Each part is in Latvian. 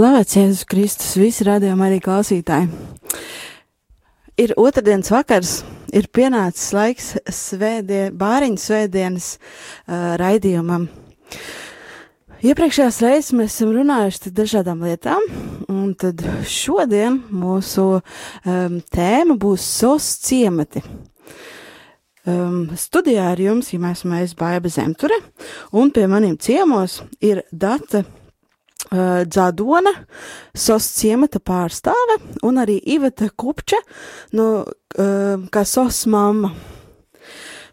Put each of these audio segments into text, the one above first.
Slavēts Jēzus Kristus, visi radījumi arī klausītāji. Ir otrdienas vakars, ir pienācis laiks svētdien, bāriņu svētdienas uh, raidījumam. Iepriekšējās reizes mēs esam runājuši par dažādām lietām, un tad šodien mūsu um, tēma būs SOS ciemati. Um, studijā ar jums, ja mēs esam Baiba Zemture, un pie maniem ciemos ir Data Uh, Dzadona, SOS ciemata pārstāve un arī Iveta Kupča, no, uh, kā SOS mamma.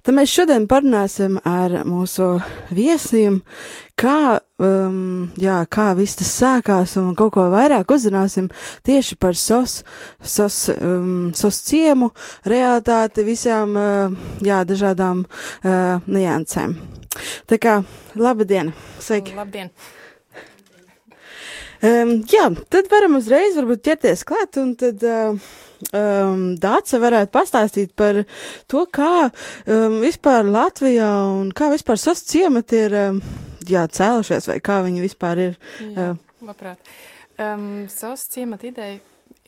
Tad mēs šodien parunāsim ar mūsu viesiem, kā, um, jā, kā viss tas sākās un kaut ko vairāk uzzināsim tieši par SOS, SOS, um, SOS ciemu, realitāti, visām, uh, jā, dažādām uh, niansēm. Tā kā, labdien! Sveiki! Labdien! Um, jā, tad varam uzreiz varbūt ķerties klāt, un tad uh, um, Dāca varētu pastāstīt par to, kā um, vispār Latvijā un kā vispār sos ciemati ir um, jā, cēlušies, vai kā viņi vispār ir. Jā, uh, labprāt. Um, sos ciemata ideja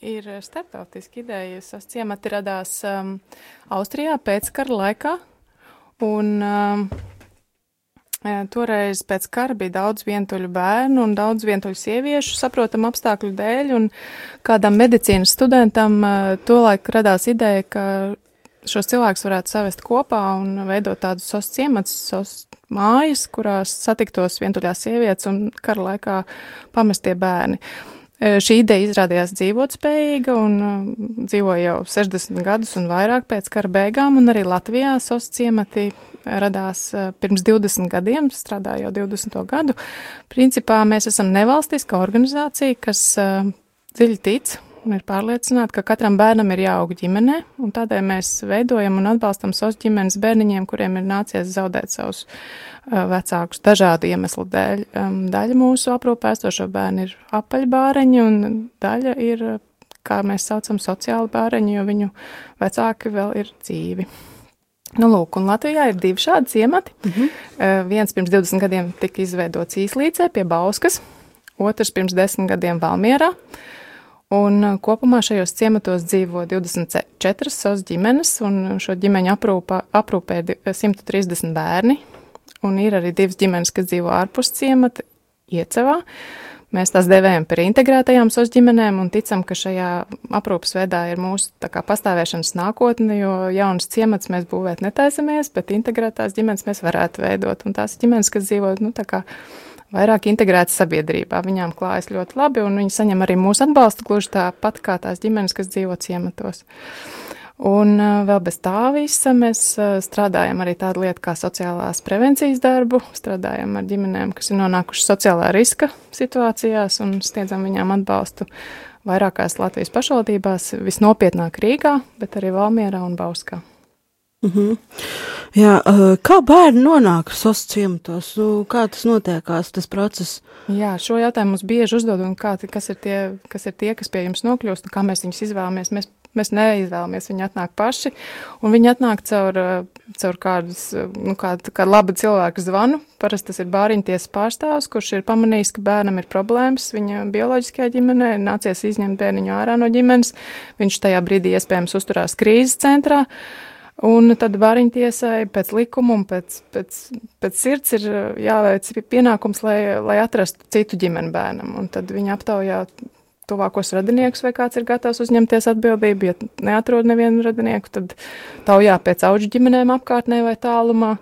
ir starptautiska ideja. Sos ciemati radās um, Austrijā pēckara laikā, un um, Toreiz pēc kara bija daudz vientuļu bērnu un daudz vientuļu sieviešu, saprotam apstākļu dēļ, un kādam medicīnas studentam tolaik radās ideja, ka šos cilvēkus varētu savest kopā un veidot tādus sos ciemats, sos mājas, kurās satiktos vientuļās sievietes un kara laikā pamestie bērni. Šī ideja izrādījās dzīvotspējīga un dzīvoja jau 60 gadus un vairāk pēc kara beigām, un arī Latvijā sos ciemati radās eh, pirms 20 gadiem, strādā jau 20. gadu. Principā mēs esam nevalstiska organizācija, kas eh, dziļi tic un ir pārliecināta, ka katram bērnam ir jāaug ģimenē, un tādēļ mēs veidojam un atbalstam sos ģimenes bērniņiem, kuriem ir nācies zaudēt savus uh, vecākus dažādu iemeslu dēļ. Um, daļa mūsu aprūpē esošo bērnu ir apaļbāreņi, un daļa ir, kā mēs saucam, sociāli bāreņi, jo viņu vecāki vēl ir dzīvi. Nu, lūk, un Latvijā ir divi šādi ciemati. Mm -hmm. uh, viens pirms 20 gadiem tika izveidots īslīcē pie Bauskas, otrs pirms 10 gadiem Valmierā. Un uh, kopumā šajos ciematos dzīvo 24 savas ģimenes, un šo ģimeņu aprūpā, aprūpē ir 130 bērni. Un ir arī divas ģimenes, kas dzīvo ārpus ciemata, Iecevā. Mēs tās devējam par integrētajām SOS ģimenēm un ticam, ka šajā aprūpas veidā ir mūsu kā, pastāvēšanas nākotne, jo jaunas ciemats mēs būvēt netaisamies, bet integrētās ģimenes mēs varētu veidot. Un tās ģimenes, kas dzīvo, nu, kā vairāk integrētas sabiedrībā, viņām klājas ļoti labi un viņi saņem arī mūsu atbalstu gluži tāpat kā tās ģimenes, kas dzīvo ciematos. Un vēl bez tā visa mēs strādājam arī tādu lietu kā sociālās prevencijas darbu, strādājam ar ģimenēm, kas ir nonākušas sociālā riska situācijās un sniedzam viņām atbalstu vairākās Latvijas pašvaldībās, visnopietnāk Rīgā, bet arī Valmierā un Bauskā. Mm -hmm. Jā, kā bērni nonāk SOS ciematos? Nu, kā tas notiekās, tas process? Jā, šo jautājumu mums bieži uzdod, un kā, kas, ir tie, kas ir tie, kas pie jums nokļūst, un kā mēs viņus izvēlamies. Mēs Mēs neizvēlamies, viņi atnāk paši, un viņi atnāk caur, eh, caur kādus, eh, nu, kādu, kādu labu cilvēku zvanu. Parasti tas ir bāriņties pārstāvs, kurš ir pamanījis, ka bērnam ir problēmas viņa bioloģiskajā ģimenē, nācies izņemt bērniņu ārā no ģimenes. Viņš tajā brīdī iespējams uzturās krīzes centrā. Un tad bāriņtiesai pēc likuma un pēc, pēc, pēc sirds ir eh, jāveic pienākums, lai, lai atrastu citu ģimeni bērnam. Un tad viņi aptaujā tuvākos radiniekus, vai kāds ir gatavs uzņemties atbildību. Ja neatrod nevienu radinieku, tad taujā pēc auģu ģimenēm apkārtnē vai tālumā.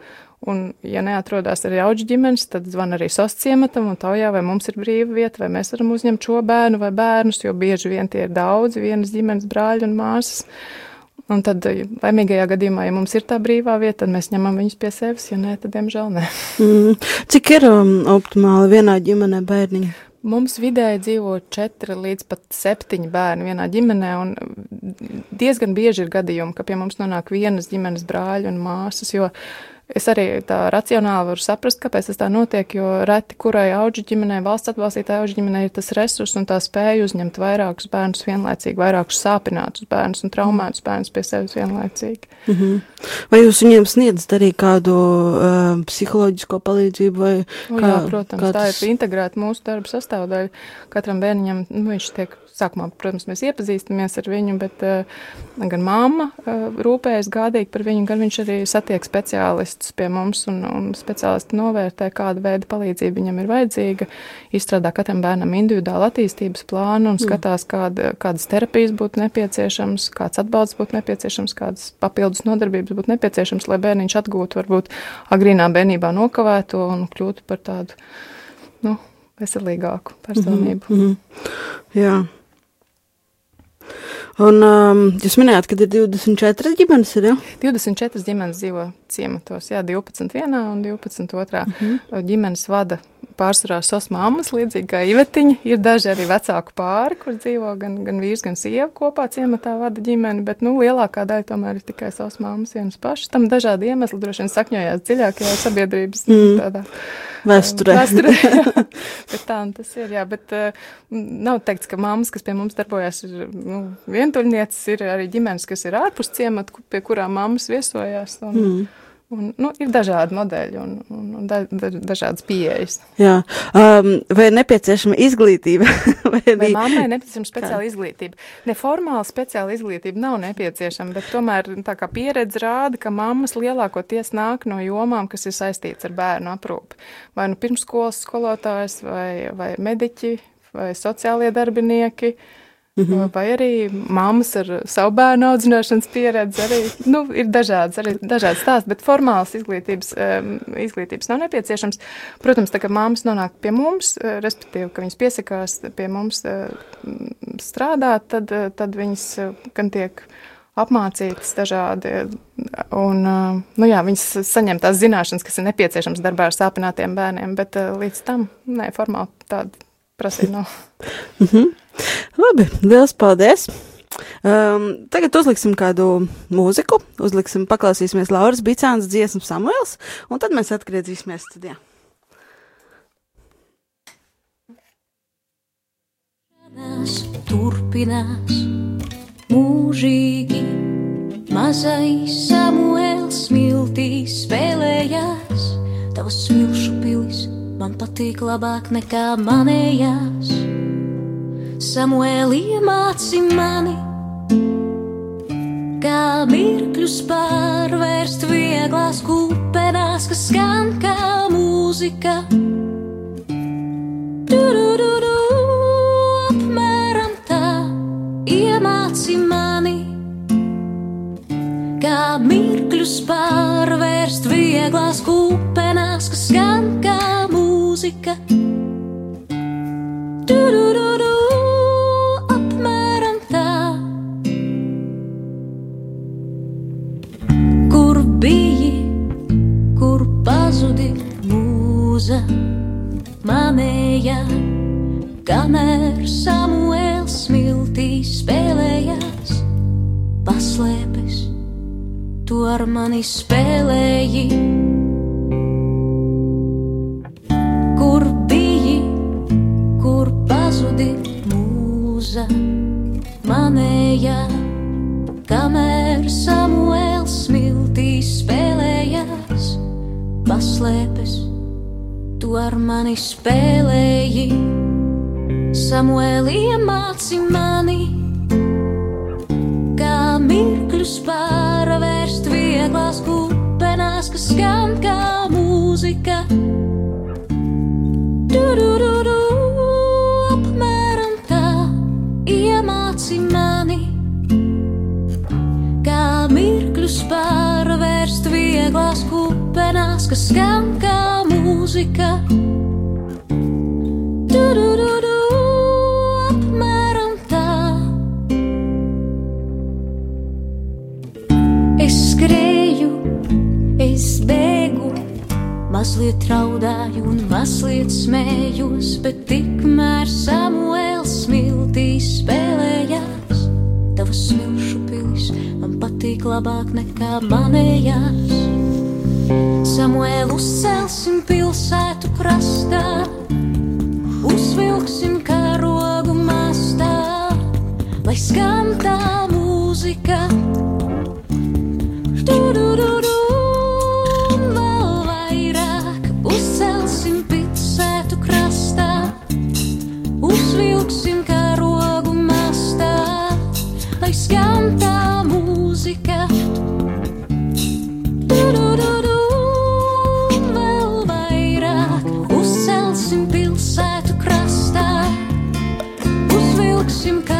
Un, ja neatrodas arī auģu ģimenes, tad zvan arī sos ciematam un taujā, vai mums ir brīva vieta, vai mēs varam uzņemt šo bērnu vai bērnus, jo bieži vien tie ir daudzi, vienas ģimenes brāļi un māsas. Un tad, laimīgajā gadījumā, ja mums ir tā brīvā vieta, tad mēs ņemam viņus pie sevis, ja nē, tad, diemžēl, nē. Mm. Cik ir um, optimāli vienā ģimenē bērniņi? Mums vidēji dzīvo četri līdz pat septiņi bērni vienā ģimenē, un diezgan bieži ir gadījumi, ka pie mums nonāk vienas ģimenes brāļi un māsas, jo Es arī tā racionāli varu saprast, kāpēc tas tā notiek, jo reti kurai auģu ģimenei, valsts atbalstītāja auģu ģimenei ir tas resurs un tā spēja uzņemt vairākus bērnus vienlaicīgi, vairākus sāpinātus bērnus un traumētus bērnus pie sevis vienlaicīgi. Mm -hmm. Vai jūs viņiem sniedzat arī kādu uh, psiholoģisko palīdzību? Vai kā, Jā, protams, kā tas... tā ir integrēta mūsu darba sastāvdaļa. Katram bērniņam, nu, viņš tiek sākumā, protams, mēs iepazīstamies ar viņu, bet uh, gan mamma uh, rūpējas gādīgi par viņu, gan viņš arī satiek speciālistus pie mums un, un speciālisti novērtē, kāda veida palīdzība viņam ir vajadzīga, izstrādā katram bērnam individuālu attīstības plānu un mm. skatās, kāda, kādas terapijas būtu nepieciešams, kāds atbalsts būtu nepieciešams, kādas papildus nodarbības būtu nepieciešams, lai bērniņš atgūtu varbūt agrīnā bērnībā nokavēto un kļūtu par tādu, nu, veselīgāku personību. Mm -hmm. Jā. Un um, jūs minējāt, ka ir 24 ģimenes, ir, ja? 24 ģimenes dzīvo ciematos, jā, 12 vienā un 12 otrā. Mm -hmm. Ģimenes vada pārsvarā sos mammas, līdzīgi kā Ivetiņa. Ir daži arī vecāku pāri, kur dzīvo gan, gan vīrs, gan sieva kopā ciematā vada ģimeni, bet, nu, lielākā daļa tomēr ir tikai sos mammas vienas pašas. Tam dažādi iemesli droši vien sakņojās dziļākajā sabiedrības mm. tādā Vēsturē. Vēsturē bet tā tas ir, jā, bet uh, nav teikts, ka mammas, kas pie mums darbojas, ir nu, vientuļnieces, ir arī ģimenes, kas ir ārpus ciemata, pie kurām mammas viesojās. Un, mm. Un, nu, ir dažādi modeļi un, un, un da, da, dažādas pieejas. Jā, um, vai ir nepieciešama izglītība? vai arī... mammai ir nepieciešama speciāla Kā? izglītība? Neformāla speciāla izglītība nav nepieciešama, bet tomēr tā pieredze rāda, ka mammas lielākoties nāk no jomām, kas ir saistīts ar bērnu aprūpi. Vai nu pirmskolas skolotājs, vai, vai mediķi, vai sociālie darbinieki. Uh, -hmm. Vai arī mammas ar savu bērnu audzināšanas pieredzi. Arī, nu, ir dažādas, arī dažādas stāsts, bet formāls izglītības, um, izglītības nav nepieciešams. Protams, tā kā mammas nonāk pie mums, uh, respektīvi, ka viņas piesakās pie mums uh, strādāt, tad, uh, tad viņas gan tiek apmācītas dažādi, un, nu jā, viņas saņem tās zināšanas, kas ir nepieciešams darbā ar sāpinātiem bērniem, bet līdz tam, nē, formāli tāda prasība nav. Labi, liels paldies! Um, tagad uzliksim kādu mūziku, uzliksim, paklausīsimies Lauras Bicānas dziesmu Samuels, un tad mēs atgriezīsimies studijā. Turpinās mūžīgi, mazais Samuels smiltīs spēlējās, tavas smilšu pilis man patīk labāk nekā manējās. Samuēlī iemāci mani, kā mirkļus pārvērst vieglās kupenās, kas skan kā mūzika. Turururu, apmēram tā iemāci mani, kā mirkļus pārvērst vieglās kupenās, kas skan kā mūzika. Turururu, Samuēli iemāci mani, kā mirkļus pārvērst vieglās kupenās, kas skan kā mūzika. Turururu. iemāci mani, kā mirkļus pārvērst vieglās kupenās, kas skan kā mūzika. Mazliet raudāju un mazliet smējos, bet tikmēr Samuēls smiltīs spēlējās. Tavas smilšu pilis man patīk labāk nekā manējās. Samuēlu uzcelsim pilsētu krastā, uzvilksim uzvilksim karogu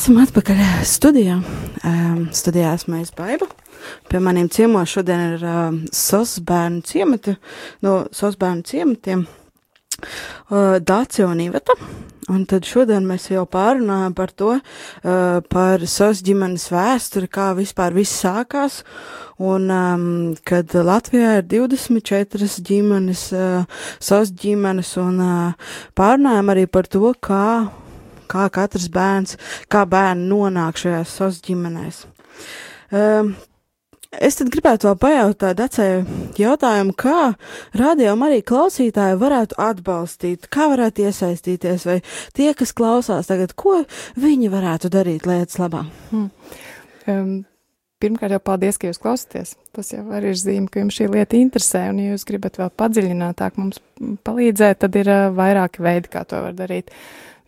Esam atpakaļ studijā. Um, studijā esmu es Baiba. Pie maniem ciemos šodien ir um, SOS bērnu ciemati, no SOS bērnu ciematiem uh, Dācija un Iveta. Un tad šodien mēs jau pārunājam par to, uh, par SOS ģimenes vēsturi, kā vispār viss sākās. Un, um, kad Latvijā ir 24 ģimenes, uh, SOS ģimenes, un uh, pārunājam arī par to, kā kā katrs bērns, kā bērni nonāk šajās SOS ģimenēs. Um, es tad gribētu vēl pajautāt Dacei jautājumu, kā rādījām arī klausītāji varētu atbalstīt, kā varētu iesaistīties, vai tie, kas klausās tagad, ko viņi varētu darīt lietas labā. Um, pirmkārt, jau paldies, ka jūs klausāties. Tas jau arī ir zīme, ka jums šī lieta interesē, un, ja jūs gribat vēl padziļinātāk mums palīdzēt, tad ir uh, vairāki veidi, kā to var darīt.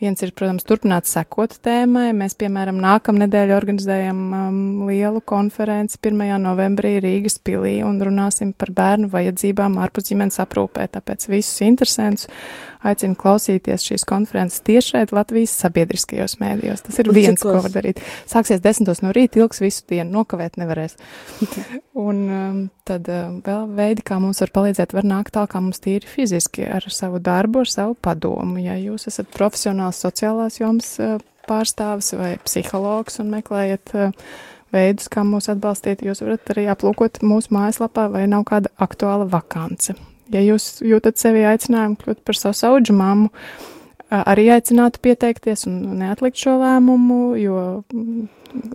Viens ir, protams, turpināt sekot tēmai. Mēs, piemēram, nākamnedēļ organizējam um, lielu konferenci 1. novembrī Rīgas pilī un runāsim par bērnu vajadzībām ārpus ģimenes aprūpē. Tāpēc visus interesantus aicinu klausīties šīs konferences tiešraidi Latvijas sabiedriskajos mēdījos. Tas ir Un viens, cikos? ko var darīt. Sāksies desmitos no rīta, ilgs visu dienu, nokavēt nevarēs. Un um, tad um, vēl veidi, kā mums var palīdzēt, var nākt tālāk, kā mums tīri fiziski ar savu darbu, ar savu padomu. Ja jūs esat profesionāls sociālās jomas uh, pārstāvis vai psihologs un meklējat uh, veidus, kā mūs atbalstīt, jūs varat arī aplūkot mūsu mājaslapā, vai nav kāda aktuāla vakance. Ja jūs jūtat sevi aicinājumu kļūt par savu auģu mammu, ā, arī aicinātu pieteikties un neatlikt šo lēmumu, jo, mm,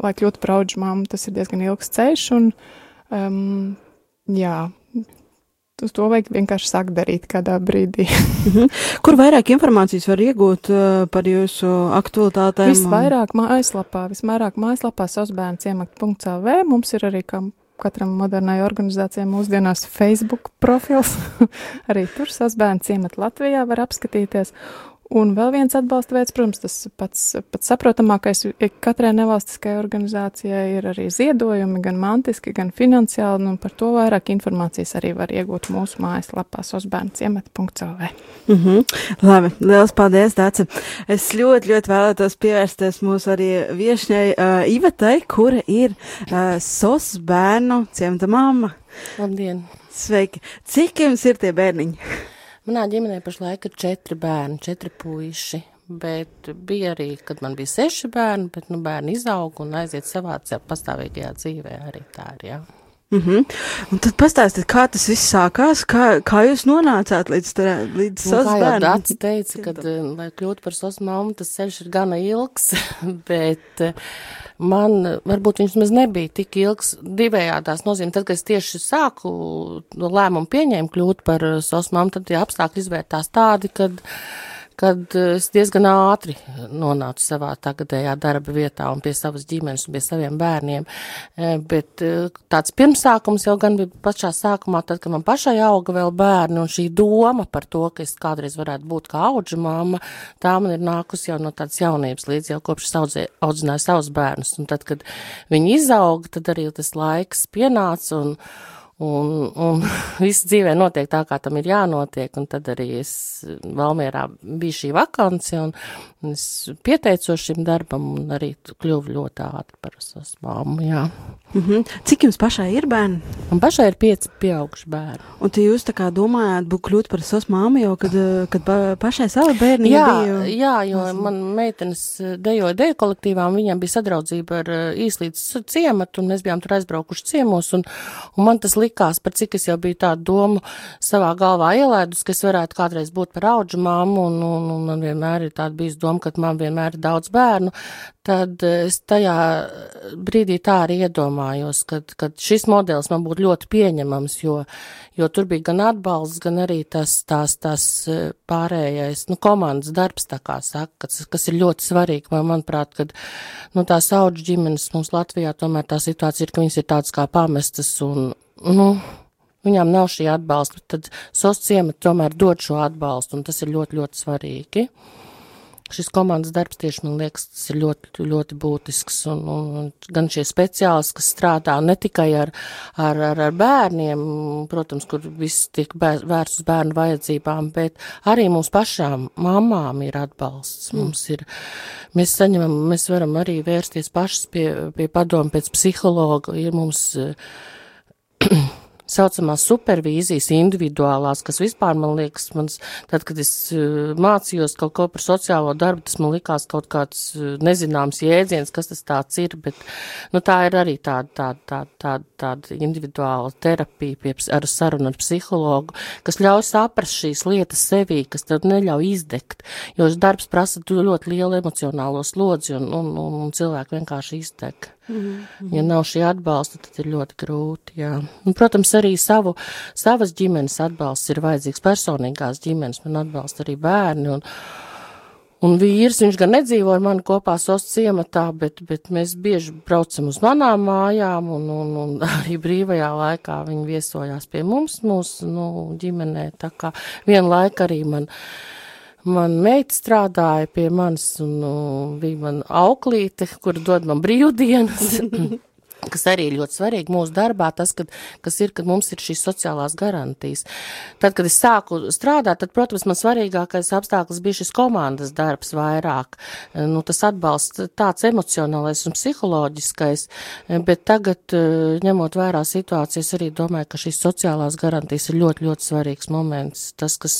lai kļūtu par auģu mammu, tas ir diezgan ilgs ceļš, un, um, jā, uz to vajag vienkārši sākt darīt kādā brīdī. Kur vairāk informācijas var iegūt par jūsu aktualitātēm? Visvairāk mājaslapā, visvairāk mājaslapā sasbērnu ciemakt.lv mums ir arī kam katram modernai organizācijai mūsdienās Facebook profils. arī tur sasbērnu ciemat Latvijā var apskatīties. Un vēl viens atbalsta veids, protams, tas pats, pats saprotamākais, ik katrai nevalstiskajai organizācijai ir arī ziedojumi, gan mantiski, gan finansiāli, un par to vairāk informācijas arī var iegūt mūsu mājaslapā sosbērnciemat.lv. Mm -hmm. Labi, liels paldies, Dāca. Es ļoti, ļoti vēlētos pievērsties mūsu arī viešņai uh, Ivetai, kura ir uh, SOS bērnu ciemata mamma. Labdien! Sveiki! Cik jums ir tie bērniņi? Manā ģimenē pašlaik ir četri bērni, četri puiši. Bet bija arī, kad man bija seši bērni, bet nu, bērni izauga un aiziet savā pastāvīgajā dzīvē. Arī tā ir. Jā. Mm -hmm. Un tad pastāstiet, kā tas viss sākās, kā, kā jūs nonācāt līdz, kā jau bērnu? Dārts teica, ka, lai kļūtu par sosmāmu, tas ceļš ir gana ilgs, bet man varbūt viņš maz nebija tik ilgs divējādās nozīmē. Tad, kad es tieši sāku lēmumu pieņēmu kļūt par sosmāmu, tad tie apstākļi izvērtās tādi, kad kad eh, es diezgan ātri nonācu savā tagadējā darba vietā un pie savas ģimenes un pie saviem bērniem. Eh, Bet eh, tāds pirmsākums jau gan bija pašā sākumā, tad, kad man pašai auga vēl bērni un šī doma par to, ka es kādreiz varētu būt kā auģa mamma, tā man ir nākusi jau no tādas jaunības līdz jau kopš es audzē- audzināju savus bērnus. Un tad, kad viņi izauga, tad arī tas laiks pienāca un Un, un viss dzīvē notiek tā, kā tam ir jānotiek, un tad arī es Valmierā bija šī vakance, un es pieteicos šim darbam, un arī kļuvu ļoti ātri par savas mammu, jā. Mm -hmm. Cik jums pašai ir bērni? Un pašai ir pieci pieauguši bērni. Un tu jūs tā kā domājāt būt kļūt par savas māmu jau, kad, kad pa, pašai savu bērni Jā, bija? jā, jo man meitenes eh, dejoja deju kolektīvā, un viņiem bija sadraudzība ar eh, īslīdz ciematu, un mēs bijām tur aizbraukuši ciemos, un, un man tas likās, par cik es jau biju tādu domu savā galvā ielēdus, ka es varētu kādreiz būt par auģu māmu, un, un, un man vienmēr ir tāda bijis doma, ka man vienmēr ir daudz bērnu, tad es tajā brīdī tā arī iedomājos, kad, kad šis modelis man būtu ļoti pieņemams, jo, jo tur bija gan atbalsts, gan arī tas, tās, tās eh, pārējais, nu, komandas darbs, tā kā saka, kas, kas ir ļoti svarīgi, man, manuprāt, kad, nu, tās auģu ģimenes mums Latvijā tomēr tā situācija ir, ka viņas ir tādas kā pamestas un, nu, viņām nav šī atbalsta, tad ciemati tomēr dod šo atbalstu, un tas ir ļoti, ļoti svarīgi. Šis komandas darbs tieši man liekas, tas ir ļoti, ļoti būtisks, un, un, gan šie speciālisti, kas strādā ne tikai ar, ar, ar, ar bērniem, protams, kur viss tiek vērsts uz bērnu vajadzībām, bet arī mums pašām mamām ir atbalsts. Mm. Mums ir, mēs saņemam, mēs varam arī vērsties pašas pie, pie padomu pēc psihologa, ir mums saucamās supervīzijas individuālās, kas vispār man liekas, mans, tad, kad es uh, mācījos kaut ko par sociālo darbu, tas man likās kaut kāds uh, nezināms jēdziens, kas tas tāds ir, bet, nu, tā ir arī tāda, tāda, tāda, tāda, tāda individuāla terapija pie, ar sarunu ar psihologu, kas ļauj saprast šīs lietas sevī, kas tev neļauj izdegt, jo darbs prasa ļoti lielu emocionālo slodzi un, un, un, cilvēki vienkārši izdeg. Mm -hmm. Ja nav šī atbalsta, tad ir ļoti grūti. Jā. Un, protams, arī savu, savas ģimenes atbalsts ir vajadzīgs. Personīgās ģimenes man atbalsta arī bērni. Un, un vīrs, viņš gan nedzīvo ar mani kopā sos ciematā, bet, bet mēs bieži braucam uz manām mājām, un, un, un arī brīvajā laikā viņi viesojās pie mums, mūsu nu, ģimenē. Tā kā vienu laiku arī man man meita strādāja pie manis, un nu, bija man auklīte, kur dod man brīvdienas. kas arī ir ļoti svarīgi mūsu darbā, tas, kad, kas ir, kad mums ir šīs sociālās garantijas. Tad, kad es sāku strādāt, tad, protams, man svarīgākais apstākļus bija šis komandas darbs vairāk, nu, tas atbalsts tāds emocionālais un psiholoģiskais, bet tagad, ņemot vērā situācijas, arī domāju, ka šīs sociālās garantijas ir ļoti, ļoti svarīgs moments, tas, kas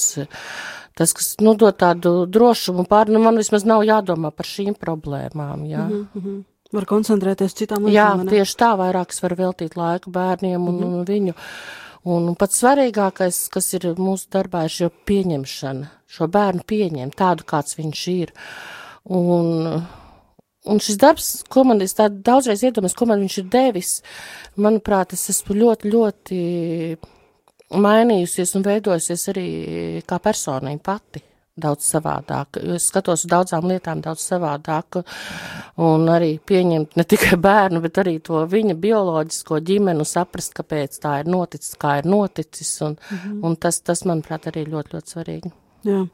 tas, kas nu, dod tādu drošumu pār, nu, man vismaz nav jādomā par šīm problēmām, jā. Mm -hmm. Var koncentrēties citām lietām. Jā, tieši tā vairāk es varu veltīt laiku bērniem un, mm -hmm. un viņu. Un pats svarīgākais, kas ir mūsu darbā, ir šo pieņemšana, šo bērnu pieņemt tādu, kāds viņš ir. Un, un šis darbs, ko man es tā daudzreiz iedomājos, ko man viņš ir devis, manuprāt, es esmu ļoti, ļoti mainījusies un veidojusies arī kā personība pati daudz savādāk. Es skatos uz daudzām lietām daudz savādāk un arī pieņemt ne tikai bērnu, bet arī to viņa bioloģisko ģimenu, saprast, kāpēc tā ir noticis, kā ir noticis, un, mm -hmm. un tas, tas, manuprāt, arī ļoti, ļoti svarīgi. Jā.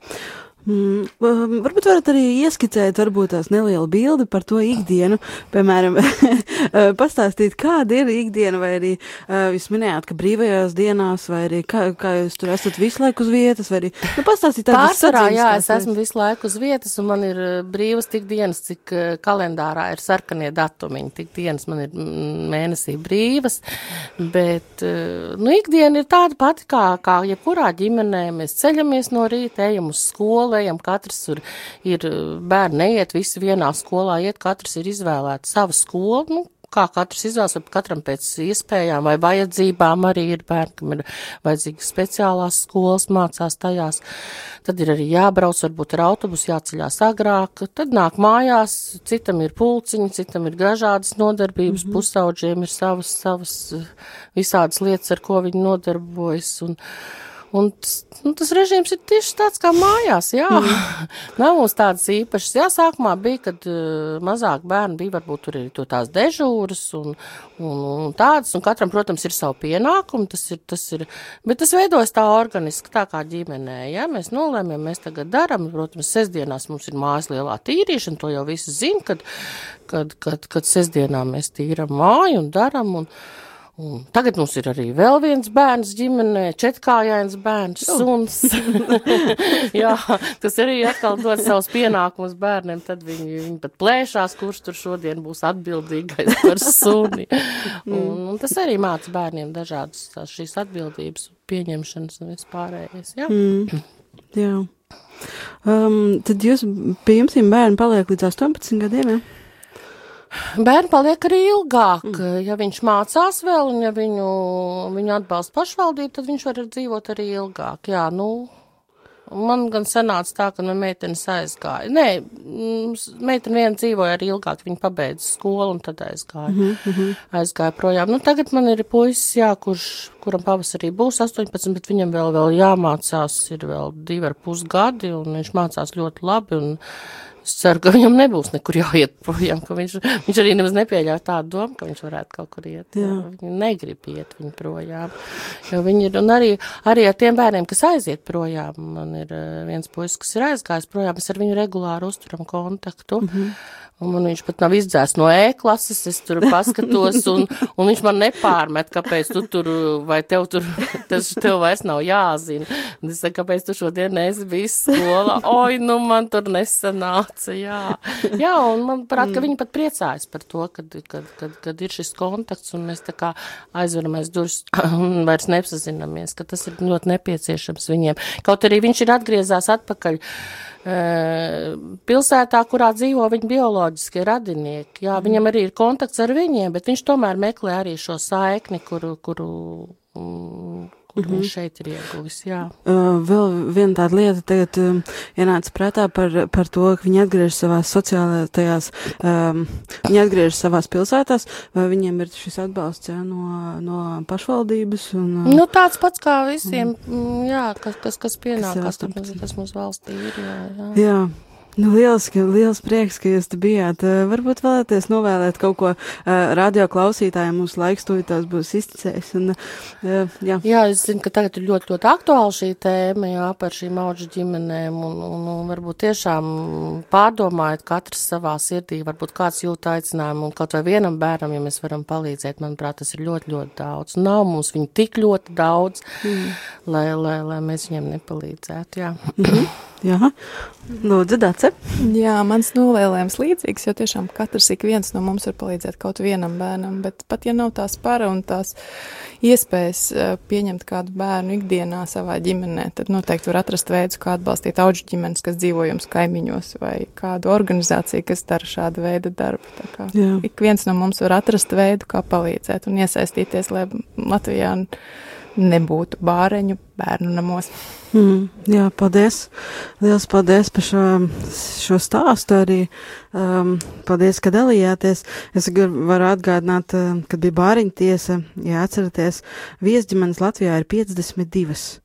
Mm, varbūt varat arī ieskicēt, varbūt tās nelielu bildi par to ikdienu, piemēram, pastāstīt, kāda ir ikdiena, vai arī uh, jūs minējāt, ka brīvajās dienās, vai arī kā, kā jūs tur esat visu laiku uz vietas, vai arī, nu, pastāstīt tādas Pārsvarā, jā, es esmu visu laiku uz vietas, un man ir brīvas tik dienas, cik kalendārā ir sarkanie datumiņi, tik dienas man ir mm, mēnesī brīvas, bet, nu, ikdiena ir tāda pati kā, kā jebkurā ģimenē, mēs ceļamies no rīta, ejam uz skolu, skolējam, katrs tur ir bērni neiet, visi vienā skolā iet, katrs ir izvēlēts savu skolu, nu, kā katrs izvēlas, katram pēc iespējām vai vajadzībām arī ir bērni, kam ir vajadzīgas speciālās skolas, mācās tajās. Tad ir arī jābrauc, varbūt ar autobusu jāceļās agrāk, tad nāk mājās, citam ir pulciņi, citam ir dažādas nodarbības, mm -hmm. pusauģiem ir savas, savas visādas lietas, ar ko viņi nodarbojas. Un, Un nu, tas režīms ir tieši tāds kā mājās, jā. Mm. Nav mums tādas īpašas. Jā, sākumā bija, kad uh, mazāk bērni bija, varbūt tur ir to tās dežūras un, un, un tādas, un katram, protams, ir savu pienākumu, tas ir, tas ir, bet tas veidojas tā organiski, tā kā ģimenē, jā, mēs nolēmjam, mēs tagad daram, protams, sestdienās mums ir mājas lielā tīrīšana, to jau visi zina, kad, kad, kad, kad sestdienā mēs tīram māju un daram, un, Un tagad mums ir arī vēl viens bērns ģimenē, četrkājains bērns, suns. Jā, tas arī atkal dod savus pienākumus bērniem, tad viņi, viņi pat plēšās, kurš tur šodien būs atbildīgais par suni. Un, un tas arī māca bērniem dažādas šīs atbildības, pieņemšanas un vispārējais. Jā. Mm. Jā. Um, tad jūs pie jums bērni paliek līdz 18 gadiem, ja? Bērni paliek arī ilgāk. Mm. Ja viņš mācās vēl, un ja viņu, viņu atbalsta pašvaldība, tad viņš var dzīvot arī ilgāk. Jā, nu, man gan sanāca tā, ka man meitenes aizgāja. Nē, meitene viena dzīvoja arī ilgāk, viņa pabeidza skolu un tad aizgāja. Mm -hmm. Aizgāja projām. Nu, tagad man ir puisis, jā, kurš, kuram pavasarī būs 18, bet viņam vēl, vēl jāmācās, ir vēl divi ar pus gadi, un viņš mācās ļoti labi. Un, Es ceru, ka viņam nebūs nekur jāiet projām, ka viņš, viņš arī nemaz nepieļauj tādu domu, ka viņš varētu kaut kur iet. Jā. Viņi negrib iet viņu projām. Jo viņi ir, un arī, arī ar tiem bērniem, kas aiziet projām, man ir eh, viens puisis, kas ir aizgājis projām, es ar viņu regulāri uzturam kontaktu. Mm -hmm. Un man viņš pat nav izdzēs no E-klases, es tur paskatos, un, un viņš man nepārmet, kāpēc tu tur, vai tev tur, tas tev vairs nav jāzina. Un es saku, kāpēc tu šodien neesi bijis skolā? Oi, nu man tur nesanāca, jā. Jā, un man prāt, ka viņi pat priecājas par to, kad, kad, kad, kad ir šis kontakts, un mēs tā kā aizveramies durvis un vairs nepazinamies, ka tas ir ļoti nepieciešams viņiem. Kaut arī viņš ir atgriezās atpakaļ pilsētā, kurā dzīvo viņa bioloģiskie radinieki. Jā, viņam arī ir kontakts ar viņiem, bet viņš tomēr meklē arī šo saikni, kuru, kuru, kur mm -hmm. šeit ir ieguvis. Jā. Uh, vēl viena tāda lieta tagad um, ienāca prātā par, par to, ka viņi atgriežas savās sociālajās, um, viņi atgriežas savās pilsētās, vai viņiem ir šis atbalsts jā, no, no pašvaldības? Un, uh, nu, tāds pats kā visiem, un, jā, kas, kas, kas pienākās, kas, kas mums valstī ir. Jā, jā. jā. Nu, liels, liels prieks, ka jūs te bijāt. Uh, varbūt vēlaties novēlēt kaut ko uh, radio klausītājiem. Mūsu laiks tūlītās būs izcējis. Un, uh, jā. jā, es zinu, ka tagad ir ļoti, ļoti aktuāla šī tēma, jā, par šīm auģu ģimenēm. Un, un, un varbūt tiešām pārdomājot katrs savā sirdī, varbūt kāds jūt aicinājumu un kaut vai vienam bērnam, ja mēs varam palīdzēt, manuprāt, tas ir ļoti, ļoti daudz. Nav mums viņu tik ļoti daudz, mm. lai, lai, lai mēs viņiem nepalīdzētu, jā. Mm -hmm. Jā, lūdzu, Dace. Jā, mans novēlējums līdzīgs, jo tiešām katrs ik viens no mums var palīdzēt kaut vienam bērnam, bet pat ja nav tās para un tās iespējas uh, pieņemt kādu bērnu ikdienā savā ģimenē, tad noteikti var atrast veidus, kā atbalstīt auģu ģimenes, kas dzīvo jums kaimiņos, vai kādu organizāciju, kas dara šādu veidu darbu. Tā kā Jā. ik viens no mums var atrast veidu, kā palīdzēt un iesaistīties, lai Latvijā nebūtu bāreņu bērnu namos. Mm, jā, paldies. Liels paldies par šo, šo stāstu arī. Um, paldies, ka dalījāties. Es varu atgādināt, uh, kad bija bāriņu tiesa, ja atceraties, viesģimenes Latvijā ir 52.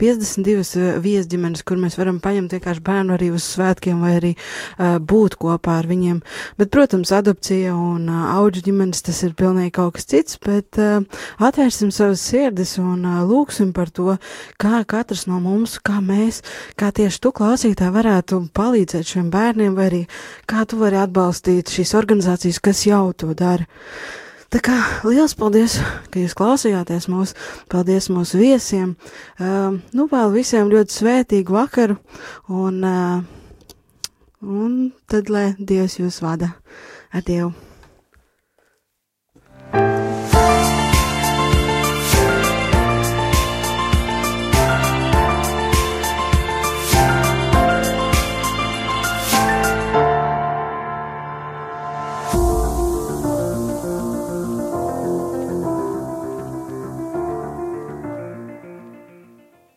52 eh, viesģimenes, kur mēs varam paņemt vienkārši bērnu arī uz svētkiem vai arī uh, būt kopā ar viņiem. Bet, protams, adopcija un uh, auģu ģimenes tas ir pilnīgi kaut kas cits, bet uh, atvērsim savas sirdis un uh, lūksim par to, kā katrs no mums, kā mēs, kā tieši tu klausītāji varētu palīdzēt šiem bērniem vai arī kā tu vari atbalstīt šīs organizācijas, kas jau to dara. Tā kā liels paldies, ka jūs klausījāties mūs, paldies mūsu viesiem. Uh, nu, vēl visiem ļoti svētīgu vakaru, un, uh, un tad, lai Dievs jūs vada. Ar Dievu!